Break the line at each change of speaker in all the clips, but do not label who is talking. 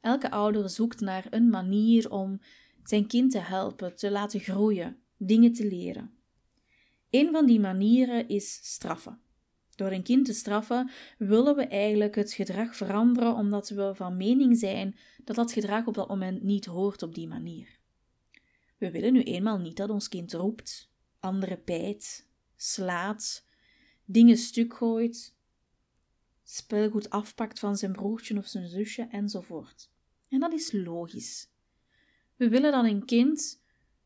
Elke ouder zoekt naar een manier om zijn kind te helpen, te laten groeien, dingen te leren. Een van die manieren is straffen. Door een kind te straffen willen we eigenlijk het gedrag veranderen omdat we van mening zijn dat dat gedrag op dat moment niet hoort op die manier. We willen nu eenmaal niet dat ons kind roept, anderen bijt, slaat, dingen stuk gooit, speelgoed afpakt van zijn broertje of zijn zusje enzovoort. En dat is logisch. We willen dat een kind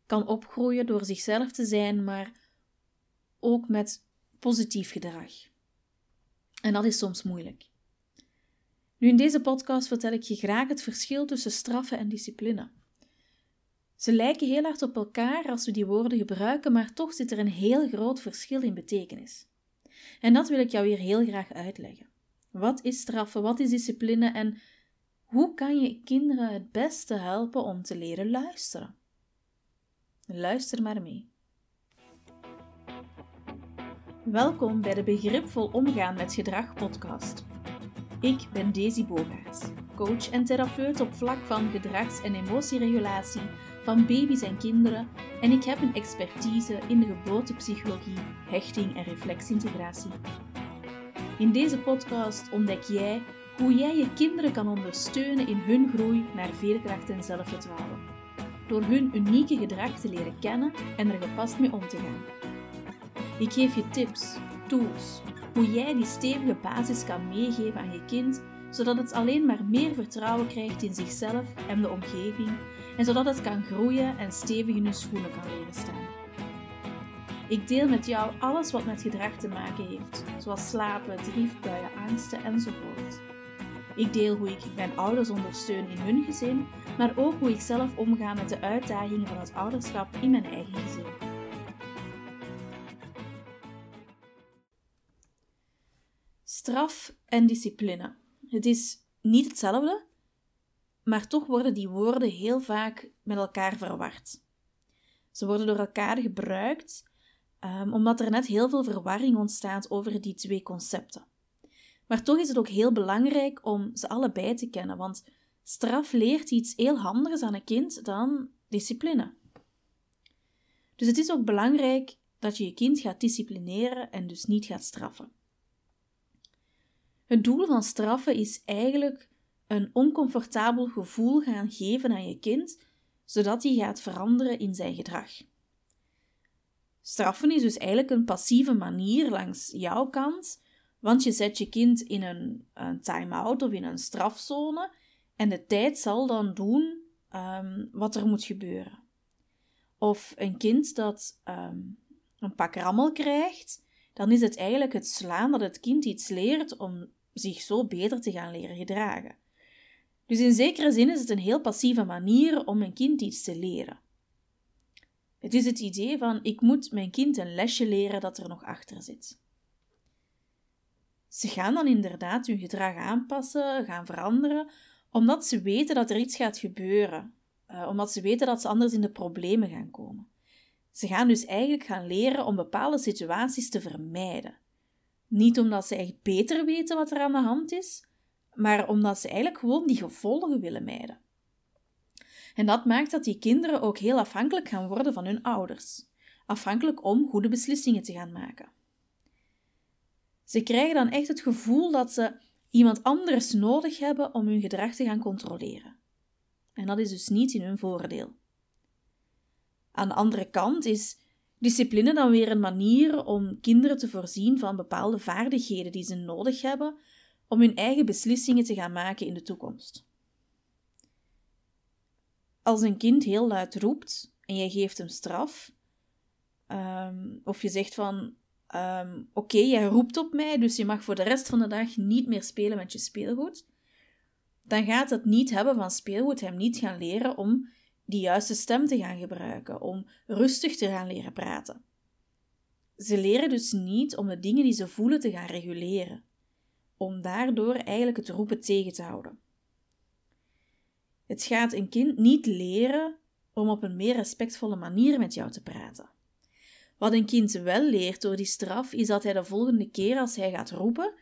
kan opgroeien door zichzelf te zijn, maar ook met positief gedrag. En dat is soms moeilijk. Nu, in deze podcast vertel ik je graag het verschil tussen straffen en discipline. Ze lijken heel hard op elkaar als we die woorden gebruiken, maar toch zit er een heel groot verschil in betekenis. En dat wil ik jou hier heel graag uitleggen. Wat is straffen? Wat is discipline? En hoe kan je kinderen het beste helpen om te leren luisteren? Luister maar mee. Welkom bij de Begripvol Omgaan met Gedrag podcast. Ik ben Daisy Bogaerts, coach en therapeut op vlak van gedrags- en emotieregulatie van baby's en kinderen en ik heb een expertise in de geboortepsychologie, hechting en reflexintegratie. In deze podcast ontdek jij hoe jij je kinderen kan ondersteunen in hun groei naar veerkracht en zelfvertrouwen. Door hun unieke gedrag te leren kennen en er gepast mee om te gaan. Ik geef je tips, tools, hoe jij die stevige basis kan meegeven aan je kind, zodat het alleen maar meer vertrouwen krijgt in zichzelf en de omgeving, en zodat het kan groeien en stevig in hun schoenen kan leren staan. Ik deel met jou alles wat met gedrag te maken heeft, zoals slapen, driefbuien, angsten enzovoort. Ik deel hoe ik mijn ouders ondersteun in hun gezin, maar ook hoe ik zelf omga met de uitdagingen van het ouderschap in mijn eigen gezin. Straf en discipline. Het is niet hetzelfde, maar toch worden die woorden heel vaak met elkaar verward. Ze worden door elkaar gebruikt um, omdat er net heel veel verwarring ontstaat over die twee concepten. Maar toch is het ook heel belangrijk om ze allebei te kennen, want straf leert iets heel anders aan een kind dan discipline. Dus het is ook belangrijk dat je je kind gaat disciplineren en dus niet gaat straffen. Het doel van straffen is eigenlijk een oncomfortabel gevoel gaan geven aan je kind, zodat hij gaat veranderen in zijn gedrag. Straffen is dus eigenlijk een passieve manier langs jouw kant, want je zet je kind in een, een time-out of in een strafzone en de tijd zal dan doen um, wat er moet gebeuren. Of een kind dat um, een pak rammel krijgt, dan is het eigenlijk het slaan dat het kind iets leert om zich zo beter te gaan leren gedragen. Dus in zekere zin is het een heel passieve manier om een kind iets te leren. Het is het idee van ik moet mijn kind een lesje leren dat er nog achter zit. Ze gaan dan inderdaad hun gedrag aanpassen, gaan veranderen, omdat ze weten dat er iets gaat gebeuren, uh, omdat ze weten dat ze anders in de problemen gaan komen. Ze gaan dus eigenlijk gaan leren om bepaalde situaties te vermijden. Niet omdat ze echt beter weten wat er aan de hand is, maar omdat ze eigenlijk gewoon die gevolgen willen mijden. En dat maakt dat die kinderen ook heel afhankelijk gaan worden van hun ouders, afhankelijk om goede beslissingen te gaan maken. Ze krijgen dan echt het gevoel dat ze iemand anders nodig hebben om hun gedrag te gaan controleren. En dat is dus niet in hun voordeel. Aan de andere kant is discipline dan weer een manier om kinderen te voorzien van bepaalde vaardigheden die ze nodig hebben om hun eigen beslissingen te gaan maken in de toekomst. Als een kind heel luid roept en jij geeft hem straf, um, of je zegt van um, oké, jij roept op mij, dus je mag voor de rest van de dag niet meer spelen met je speelgoed, dan gaat het niet hebben van speelgoed hem niet gaan leren om die juiste stem te gaan gebruiken, om rustig te gaan leren praten. Ze leren dus niet om de dingen die ze voelen te gaan reguleren om daardoor eigenlijk het roepen tegen te houden. Het gaat een kind niet leren om op een meer respectvolle manier met jou te praten. Wat een kind wel leert door die straf, is dat hij de volgende keer als hij gaat roepen,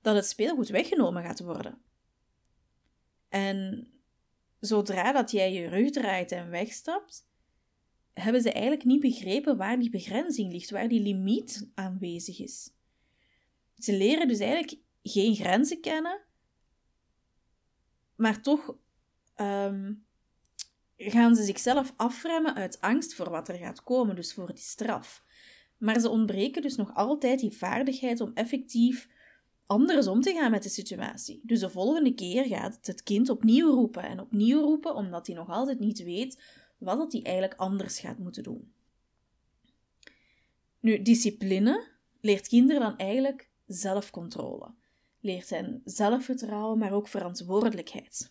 dat het speelgoed weggenomen gaat worden. En zodra dat jij je rug draait en wegstapt, hebben ze eigenlijk niet begrepen waar die begrenzing ligt, waar die limiet aanwezig is. Ze leren dus eigenlijk geen grenzen kennen, maar toch ehm, gaan ze zichzelf afremmen uit angst voor wat er gaat komen, dus voor die straf. Maar ze ontbreken dus nog altijd die vaardigheid om effectief anders om te gaan met de situatie. Dus de volgende keer gaat het, het kind opnieuw roepen en opnieuw roepen, omdat hij nog altijd niet weet wat hij eigenlijk anders gaat moeten doen. Nu, discipline leert kinderen dan eigenlijk zelfcontrole. Leert hen zelfvertrouwen, maar ook verantwoordelijkheid.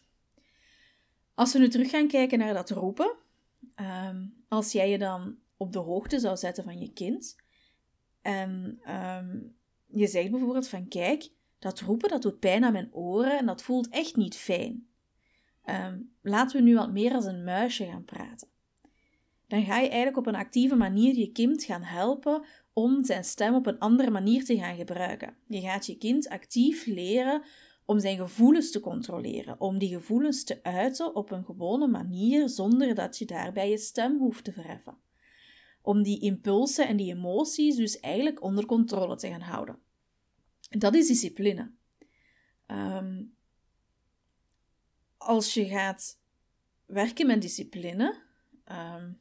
Als we nu terug gaan kijken naar dat roepen, ehm, als jij je dan op de hoogte zou zetten van je kind en ehm, je zegt bijvoorbeeld van kijk, dat roepen dat doet pijn aan mijn oren en dat voelt echt niet fijn. Ehm, laten we nu wat meer als een muisje gaan praten. Dan ga je eigenlijk op een actieve manier je kind gaan helpen om zijn stem op een andere manier te gaan gebruiken. Je gaat je kind actief leren om zijn gevoelens te controleren, om die gevoelens te uiten op een gewone manier zonder dat je daarbij je stem hoeft te verheffen. Om die impulsen en die emoties dus eigenlijk onder controle te gaan houden. Dat is discipline. Ehm, als je gaat werken met discipline, ehm,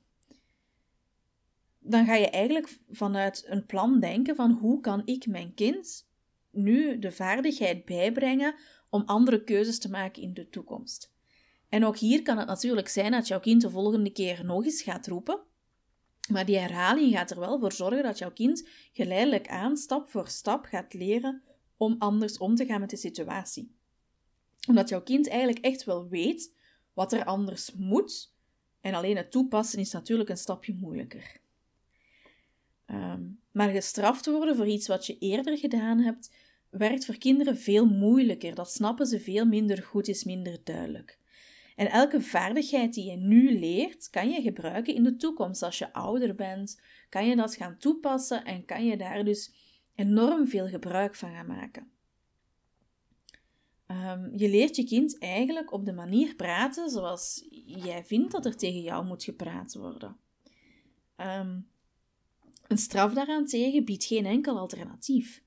dan ga je eigenlijk vanuit een plan denken van hoe kan ik mijn kind nu de vaardigheid bijbrengen om andere keuzes te maken in de toekomst. En ook hier kan het natuurlijk zijn dat jouw kind de volgende keer nog eens gaat roepen, maar die herhaling gaat er wel voor zorgen dat jouw kind geleidelijk aan, stap voor stap, gaat leren om anders om te gaan met de situatie. Omdat jouw kind eigenlijk echt wel weet wat er anders moet, en alleen het toepassen is natuurlijk een stapje moeilijker. Ehm, maar gestraft worden voor iets wat je eerder gedaan hebt, werkt voor kinderen veel moeilijker. Dat snappen ze veel minder goed, is minder duidelijk. En elke vaardigheid die je nu leert, kan je gebruiken in de toekomst. Als je ouder bent, kan je dat gaan toepassen en kan je daar dus enorm veel gebruik van gaan maken. Ehm, je leert je kind eigenlijk op de manier praten zoals jij vindt dat er tegen jou moet gepraat worden. Um, een straf daarentegen biedt geen enkel alternatief.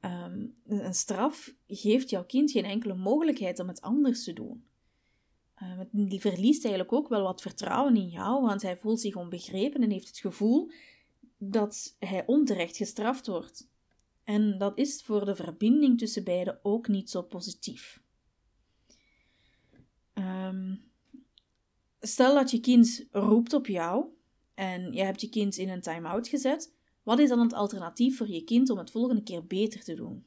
Ehm, een straf geeft jouw kind geen enkele mogelijkheid om het anders te doen. Uh, die verliest eigenlijk ook wel wat vertrouwen in jou, want hij voelt zich onbegrepen en heeft het gevoel dat hij onterecht gestraft wordt. En dat is voor de verbinding tussen beiden ook niet zo positief. Ehm, stel dat je kind roept op jou en je hebt je kind in een time-out gezet, wat is dan het alternatief voor je kind om het volgende keer beter te doen?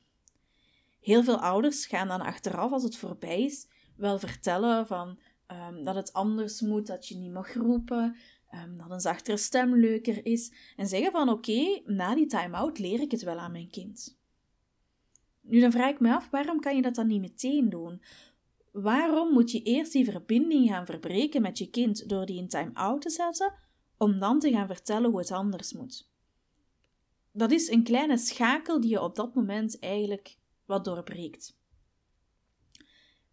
Heel veel ouders gaan dan achteraf, als het voorbij is, wel vertellen van, ehm, dat het anders moet, dat je niet mag roepen, um, dat een zachtere stem leuker is. En zeggen van oké, na die time-out leer ik het wel aan mijn kind. Nu dan vraag ik me af, waarom kan je dat dan niet meteen doen? Waarom moet je eerst die verbinding gaan verbreken met je kind door die in time-out te zetten, om dan te gaan vertellen hoe het anders moet? Dat is een kleine schakel die je op dat moment eigenlijk wat doorbreekt.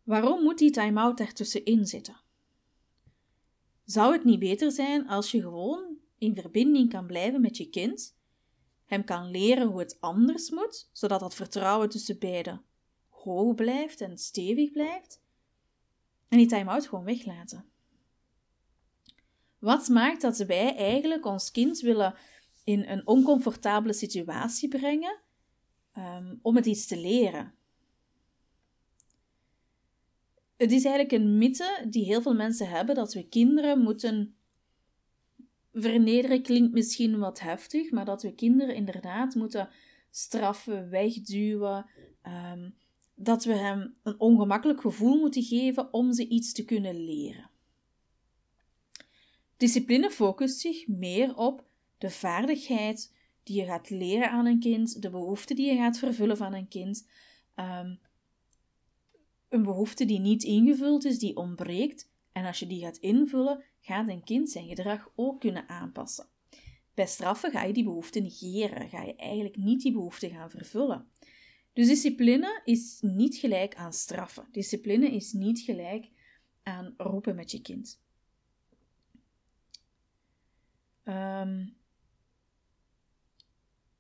Waarom moet die time-out ertussenin zitten? Zou het niet beter zijn als je gewoon in verbinding kan blijven met je kind, hem kan leren hoe het anders moet, zodat dat vertrouwen tussen beiden hoog blijft en stevig blijft, en die time-out gewoon weglaten? Wat maakt dat wij eigenlijk ons kind willen in een oncomfortabele situatie brengen um, om het iets te leren? Het is eigenlijk een mythe die heel veel mensen hebben dat we kinderen moeten vernederen. Klinkt misschien wat heftig, maar dat we kinderen inderdaad moeten straffen, wegduwen. Um, dat we hem een ongemakkelijk gevoel moeten geven om ze iets te kunnen leren. Discipline focust zich meer op de vaardigheid die je gaat leren aan een kind, de behoefte die je gaat vervullen van een kind. Um, een behoefte die niet ingevuld is, die ontbreekt. En als je die gaat invullen, gaat een kind zijn gedrag ook kunnen aanpassen. Bij straffen ga je die behoefte negeren, ga je eigenlijk niet die behoefte gaan vervullen. Dus discipline is niet gelijk aan straffen. Discipline is niet gelijk aan roepen met je kind. Ehm,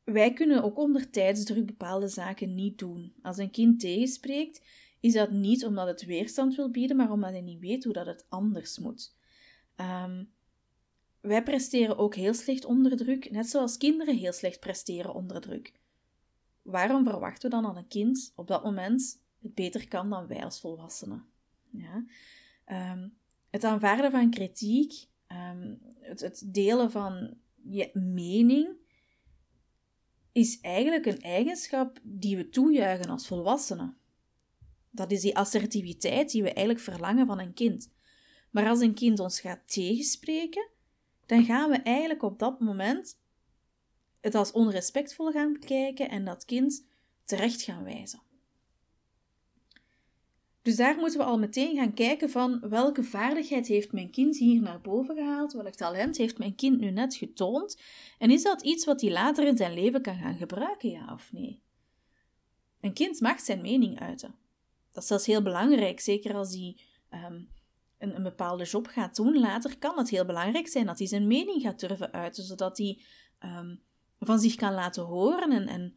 wij kunnen ook onder tijdsdruk bepaalde zaken niet doen. Als een kind tegenspreekt, is dat niet omdat het weerstand wil bieden, maar omdat hij niet weet hoe dat het anders moet. Um, wij presteren ook heel slecht onder druk, net zoals kinderen heel slecht presteren onder druk. Waarom verwachten we dan dat een kind op dat moment het beter kan dan wij als volwassenen? Ja? Ehm, het aanvaarden van kritiek, ehm, het, het delen van je mening, is eigenlijk een eigenschap die we toejuichen als volwassenen. Dat is die assertiviteit die we eigenlijk verlangen van een kind. Maar als een kind ons gaat tegenspreken, dan gaan we eigenlijk op dat moment het als onrespectvol gaan bekijken en dat kind terecht gaan wijzen. Dus daar moeten we al meteen gaan kijken van welke vaardigheid heeft mijn kind hier naar boven gehaald, welk talent heeft mijn kind nu net getoond en is dat iets wat hij later in zijn leven kan gaan gebruiken, ja of nee? Een kind mag zijn mening uiten. Dat is zelfs heel belangrijk, zeker als hij um, een, een bepaalde job gaat doen, later kan het heel belangrijk zijn dat hij zijn mening gaat durven uiten, zodat hij um, van zich kan laten horen en, en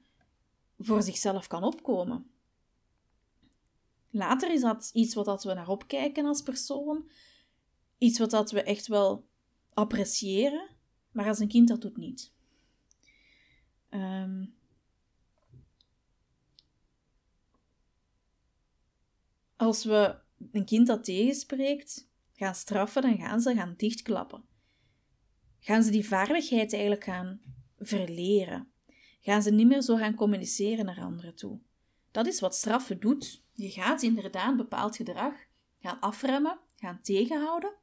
voor zichzelf kan opkomen. Later is dat iets wat dat we naar opkijken als persoon, iets wat dat we echt wel appreciëren, maar als een kind dat doet niet. Um, als we een kind dat tegenspreekt gaan straffen, dan gaan ze gaan dichtklappen. Gaan ze die vaardigheid eigenlijk gaan verleren. Gaan ze niet meer zo gaan communiceren naar anderen toe. Dat is wat straffen doet. Je gaat inderdaad bepaald gedrag gaan afremmen, gaan tegenhouden.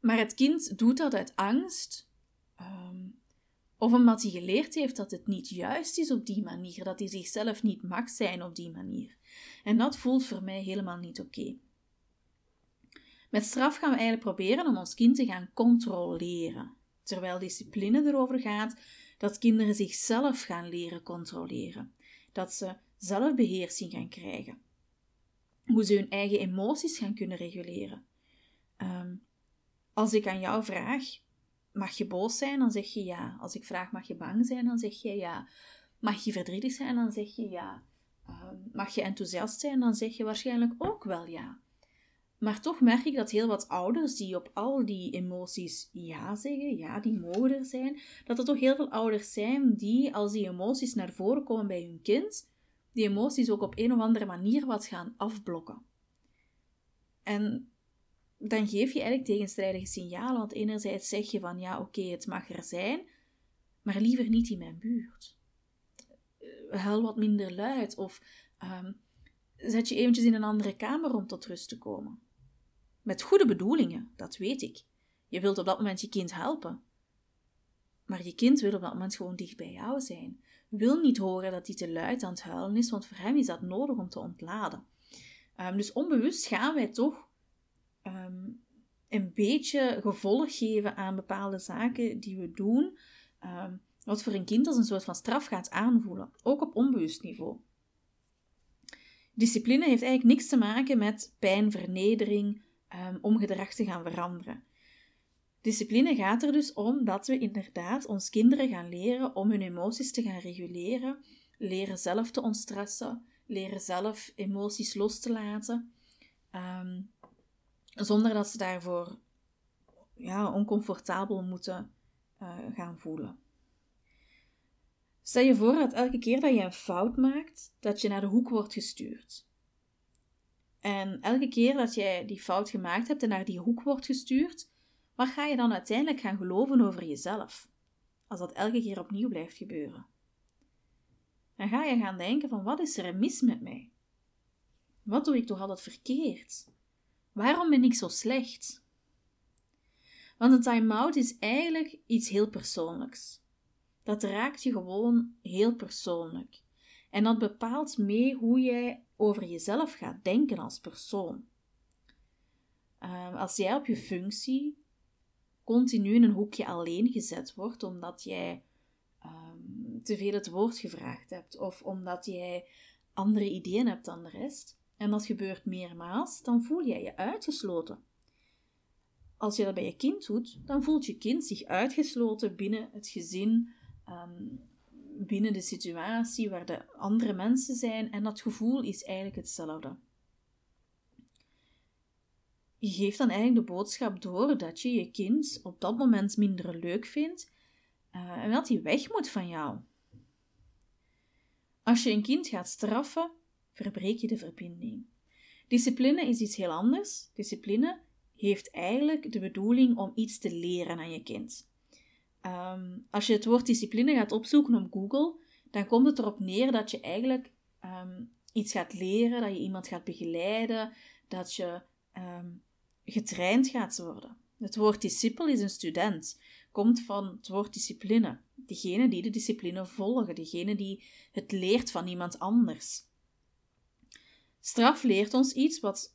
Maar het kind doet dat uit angst, um, of omdat hij geleerd heeft dat het niet juist is op die manier, dat hij zichzelf niet mag zijn op die manier. En dat voelt voor mij helemaal niet oké. Met straf gaan we eigenlijk proberen om ons kind te gaan controleren, terwijl discipline erover gaat dat kinderen zichzelf gaan leren controleren, dat ze zelfbeheersing gaan krijgen, hoe ze hun eigen emoties gaan kunnen reguleren. Um, als ik aan jou vraag, mag je boos zijn, dan zeg je ja. Als ik vraag, mag je bang zijn, dan zeg je ja. Mag je verdrietig zijn, dan zeg je ja. Ehm, mag je enthousiast zijn, dan zeg je waarschijnlijk ook wel ja. Maar toch merk ik dat heel wat ouders die op al die emoties ja zeggen, ja, die mogen er zijn, dat er toch heel veel ouders zijn die, als die emoties naar voren komen bij hun kind, die emoties ook op een of andere manier wat gaan afblokken. En dan geef je eigenlijk tegenstrijdige signalen, want enerzijds zeg je van ja, oké, het mag er zijn, maar liever niet in mijn buurt. Eh, huil wat minder luid of um, zet je eventjes in een andere kamer om tot rust te komen. Met goede bedoelingen, dat weet ik. Je wilt op dat moment je kind helpen. Maar je kind wil op dat moment gewoon dicht bij jou zijn. Wil niet horen dat hij te luid aan het huilen is, want voor hem is dat nodig om te ontladen. Um, dus onbewust gaan wij toch um, een beetje gevolg geven aan bepaalde zaken die we doen, um, wat voor een kind als een soort van straf gaat aanvoelen, ook op onbewust niveau. Discipline heeft eigenlijk niks te maken met pijn, vernedering, om gedrag te gaan veranderen. Discipline gaat er dus om dat we inderdaad ons kinderen gaan leren om hun emoties te gaan reguleren, leren zelf te ontstressen, leren zelf emoties los te laten. Um, zonder dat ze daarvoor ja, oncomfortabel moeten uh, gaan voelen. Stel je voor dat elke keer dat je een fout maakt, dat je naar de hoek wordt gestuurd. En elke keer dat jij die fout gemaakt hebt en naar die hoek wordt gestuurd, wat ga je dan uiteindelijk gaan geloven over jezelf? Als dat elke keer opnieuw blijft gebeuren. Dan ga je gaan denken van wat is er mis met mij? Wat doe ik toch altijd verkeerd? Waarom ben ik zo slecht? Want een time-out is eigenlijk iets heel persoonlijks. Dat raakt je gewoon heel persoonlijk. En dat bepaalt mee hoe jij over jezelf gaat denken als persoon. Ehm, als jij op je functie continu in een hoekje alleen gezet wordt omdat jij um, te veel het woord gevraagd hebt of omdat jij andere ideeën hebt dan de rest, en dat gebeurt meermaals, dan voel jij je uitgesloten. Als je dat bij je kind doet, dan voelt je kind zich uitgesloten binnen het gezin, ehm, binnen de situatie waar de andere mensen zijn en dat gevoel is eigenlijk hetzelfde. Je geeft dan eigenlijk de boodschap door dat je je kind op dat moment minder leuk vindt uh, en dat hij weg moet van jou. Als je een kind gaat straffen, verbreek je de verbinding. Discipline is iets heel anders. Discipline heeft eigenlijk de bedoeling om iets te leren aan je kind. Ehm, als je het woord discipline gaat opzoeken op Google, dan komt het erop neer dat je eigenlijk ehm, iets gaat leren, dat je iemand gaat begeleiden, dat je ehm, getraind gaat worden. Het woord discipel is een student, komt van het woord discipline. Degene die de discipline volgen, degene die het leert van iemand anders. Straf leert ons iets wat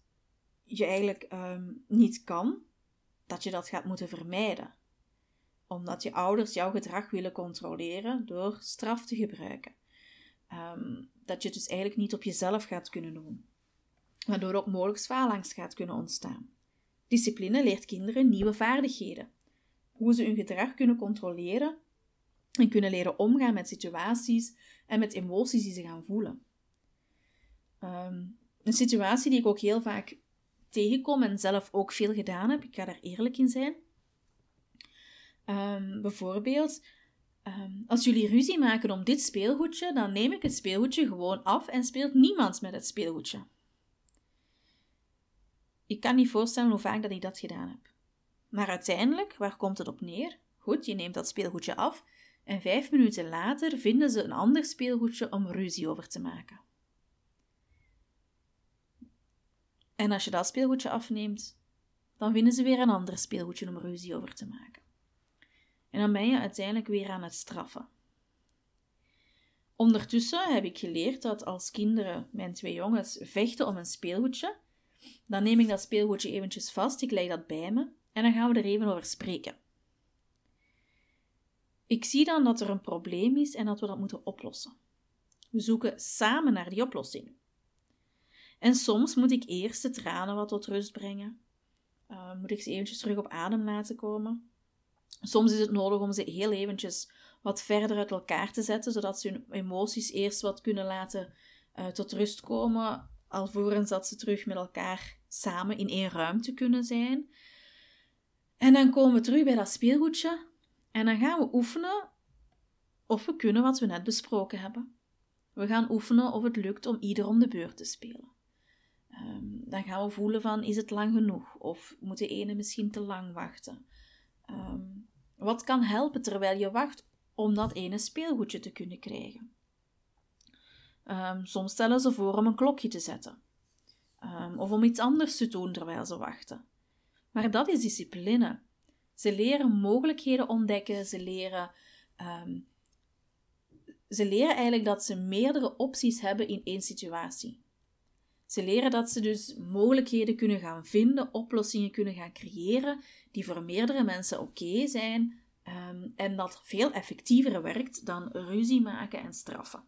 je eigenlijk ehm, niet kan, dat je dat gaat moeten vermijden. Omdat je ouders jouw gedrag willen controleren door straf te gebruiken. Um, dat je het dus eigenlijk niet op jezelf gaat kunnen doen. Waardoor ook mogelijk faalangst gaat kunnen ontstaan. Discipline leert kinderen nieuwe vaardigheden. Hoe ze hun gedrag kunnen controleren en kunnen leren omgaan met situaties en met emoties die ze gaan voelen. Ehm, een situatie die ik ook heel vaak tegenkom en zelf ook veel gedaan heb, ik ga daar eerlijk in zijn. Um, bijvoorbeeld, ehm, als jullie ruzie maken om dit speelgoedje, dan neem ik het speelgoedje gewoon af en speelt niemand met het speelgoedje. Ik kan niet voorstellen hoe vaak dat ik dat gedaan heb. Maar uiteindelijk, waar komt het op neer? Goed, je neemt dat speelgoedje af en vijf minuten later vinden ze een ander speelgoedje om ruzie over te maken. En als je dat speelgoedje afneemt, dan vinden ze weer een ander speelgoedje om ruzie over te maken. En dan ben je uiteindelijk weer aan het straffen. Ondertussen heb ik geleerd dat als kinderen, mijn twee jongens, vechten om een speelgoedje, dan neem ik dat speelgoedje eventjes vast, ik leg dat bij me en dan gaan we er even over spreken. Ik zie dan dat er een probleem is en dat we dat moeten oplossen. We zoeken samen naar die oplossing. En soms moet ik eerst de tranen wat tot rust brengen. Uh, moet ik ze eventjes terug op adem laten komen. Soms is het nodig om ze heel eventjes wat verder uit elkaar te zetten, zodat ze hun emoties eerst wat kunnen laten uh, tot rust komen, alvorens dat ze terug met elkaar samen in één ruimte kunnen zijn. En dan komen we terug bij dat speelgoedje en dan gaan we oefenen of we kunnen wat we net besproken hebben. We gaan oefenen of het lukt om ieder om de beurt te spelen. Um, dan gaan we voelen van, is het lang genoeg? Of moet de ene misschien te lang wachten? Um, wat kan helpen terwijl je wacht om dat ene speelgoedje te kunnen krijgen? Um, soms stellen ze voor om een klokje te zetten. of om iets anders te doen terwijl ze wachten. Maar dat is discipline. Ze leren mogelijkheden ontdekken, ze leren, ze leren eigenlijk dat ze meerdere opties hebben in één situatie. Ze leren dat ze dus mogelijkheden kunnen gaan vinden, oplossingen kunnen gaan creëren die voor meerdere mensen oké zijn ehm, en dat veel effectiever werkt dan ruzie maken en straffen.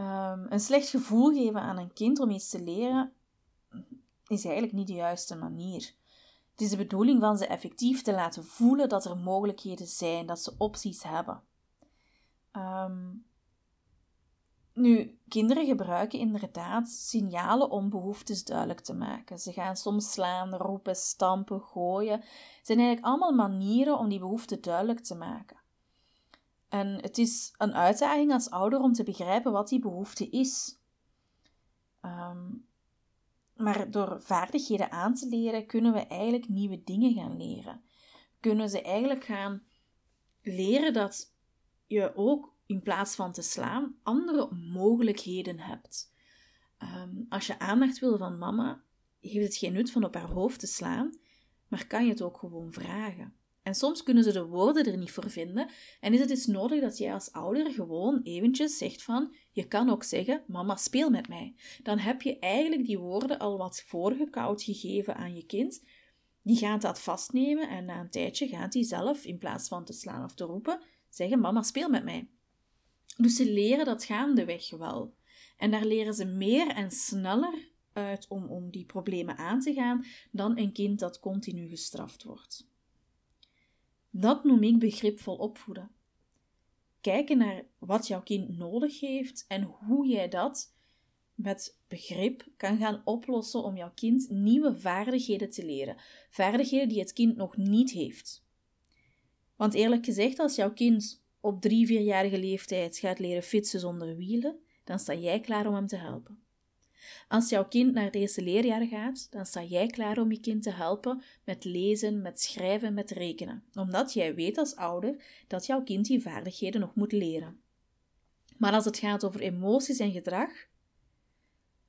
Um, een slecht gevoel geven aan een kind om iets te leren is eigenlijk niet de juiste manier. Het is de bedoeling van ze effectief te laten voelen dat er mogelijkheden zijn, dat ze opties hebben. Um, nu, kinderen gebruiken inderdaad signalen om behoeftes duidelijk te maken. Ze gaan soms slaan, roepen, stampen, gooien. Het zijn eigenlijk allemaal manieren om die behoefte duidelijk te maken. En het is een uitdaging als ouder om te begrijpen wat die behoefte is. Ehm, maar door vaardigheden aan te leren, kunnen we eigenlijk nieuwe dingen gaan leren. Kunnen ze eigenlijk gaan leren dat je ook in plaats van te slaan, andere mogelijkheden hebt. Ehm, als je aandacht wil van mama, heeft het geen nut van op haar hoofd te slaan, maar kan je het ook gewoon vragen. En soms kunnen ze de woorden er niet voor vinden en is het dus nodig dat jij als ouder gewoon eventjes zegt van, je kan ook zeggen, mama speel met mij. Dan heb je eigenlijk die woorden al wat voorgekoud gegeven aan je kind. Die gaat dat vastnemen en na een tijdje gaat hij zelf, in plaats van te slaan of te roepen, zeggen, mama speel met mij. Dus ze leren dat gaandeweg wel. En daar leren ze meer en sneller uit om, om die problemen aan te gaan dan een kind dat continu gestraft wordt. Dat noem ik begripvol opvoeden. Kijken naar wat jouw kind nodig heeft en hoe jij dat met begrip kan gaan oplossen om jouw kind nieuwe vaardigheden te leren. Vaardigheden die het kind nog niet heeft. Want eerlijk gezegd, als jouw kind op drie, vierjarige leeftijd gaat leren fietsen zonder wielen, dan sta jij klaar om hem te helpen. Als jouw kind naar eerste leerjaar gaat, dan sta jij klaar om je kind te helpen met lezen, met schrijven, met rekenen, omdat jij weet als ouder dat jouw kind die vaardigheden nog moet leren. Maar als het gaat over emoties en gedrag,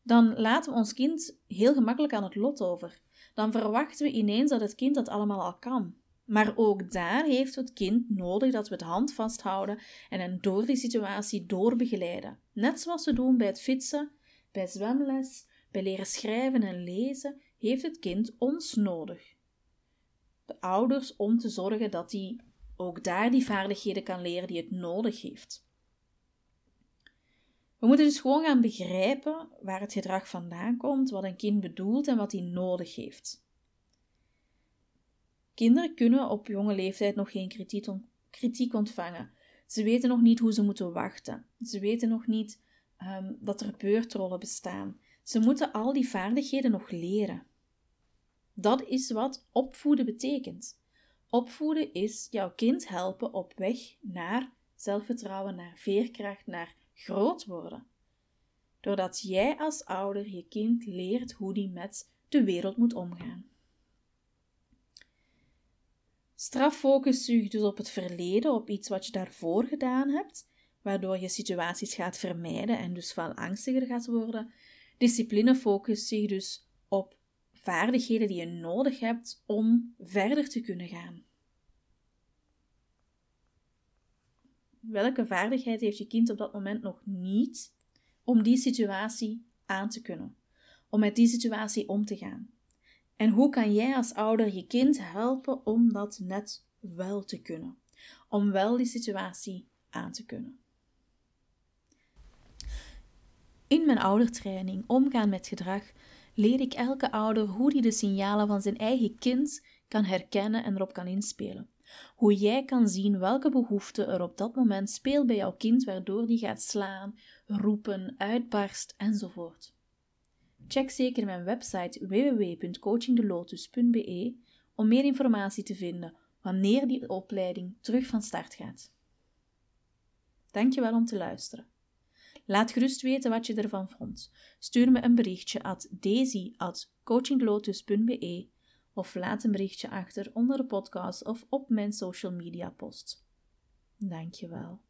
dan laten we ons kind heel gemakkelijk aan het lot over. Dan verwachten we ineens dat het kind dat allemaal al kan. Maar ook daar heeft het kind nodig dat we het hand vasthouden en hen door die situatie doorbegeleiden. Net zoals we doen bij het fietsen, bij zwemles, bij leren schrijven en lezen, heeft het kind ons nodig. De ouders om te zorgen dat hij ook daar die vaardigheden kan leren die het nodig heeft. We moeten dus gewoon gaan begrijpen waar het gedrag vandaan komt, wat een kind bedoelt en wat hij nodig heeft. Kinderen kunnen op jonge leeftijd nog geen kritiek ontvangen. Ze weten nog niet hoe ze moeten wachten. Ze weten nog niet um, dat er beurtrollen bestaan. Ze moeten al die vaardigheden nog leren. Dat is wat opvoeden betekent. Opvoeden is jouw kind helpen op weg naar zelfvertrouwen, naar veerkracht, naar groot worden. Doordat jij als ouder je kind leert hoe die met de wereld moet omgaan. Straffocus zuigt dus op het verleden, op iets wat je daarvoor gedaan hebt, waardoor je situaties gaat vermijden en dus veel angstiger gaat worden. Discipline focust zich dus op vaardigheden die je nodig hebt om verder te kunnen gaan. Welke vaardigheid heeft je kind op dat moment nog niet om die situatie aan te kunnen? Om met die situatie om te gaan? En hoe kan jij als ouder je kind helpen om dat net wel te kunnen? Om wel die situatie aan te kunnen. In mijn oudertraining Omgaan met gedrag leer ik elke ouder hoe hij de signalen van zijn eigen kind kan herkennen en erop kan inspelen. Hoe jij kan zien welke behoefte er op dat moment speelt bij jouw kind, waardoor die gaat slaan, roepen, uitbarst enzovoort. Check zeker mijn website www.coachingdelotus.be om meer informatie te vinden wanneer die opleiding terug van start gaat. Dankjewel om te luisteren. Laat gerust weten wat je ervan vond. Stuur me een berichtje at daisy.coachinglotus.be of laat een berichtje achter onder de podcast of op mijn social media post. Dankjewel.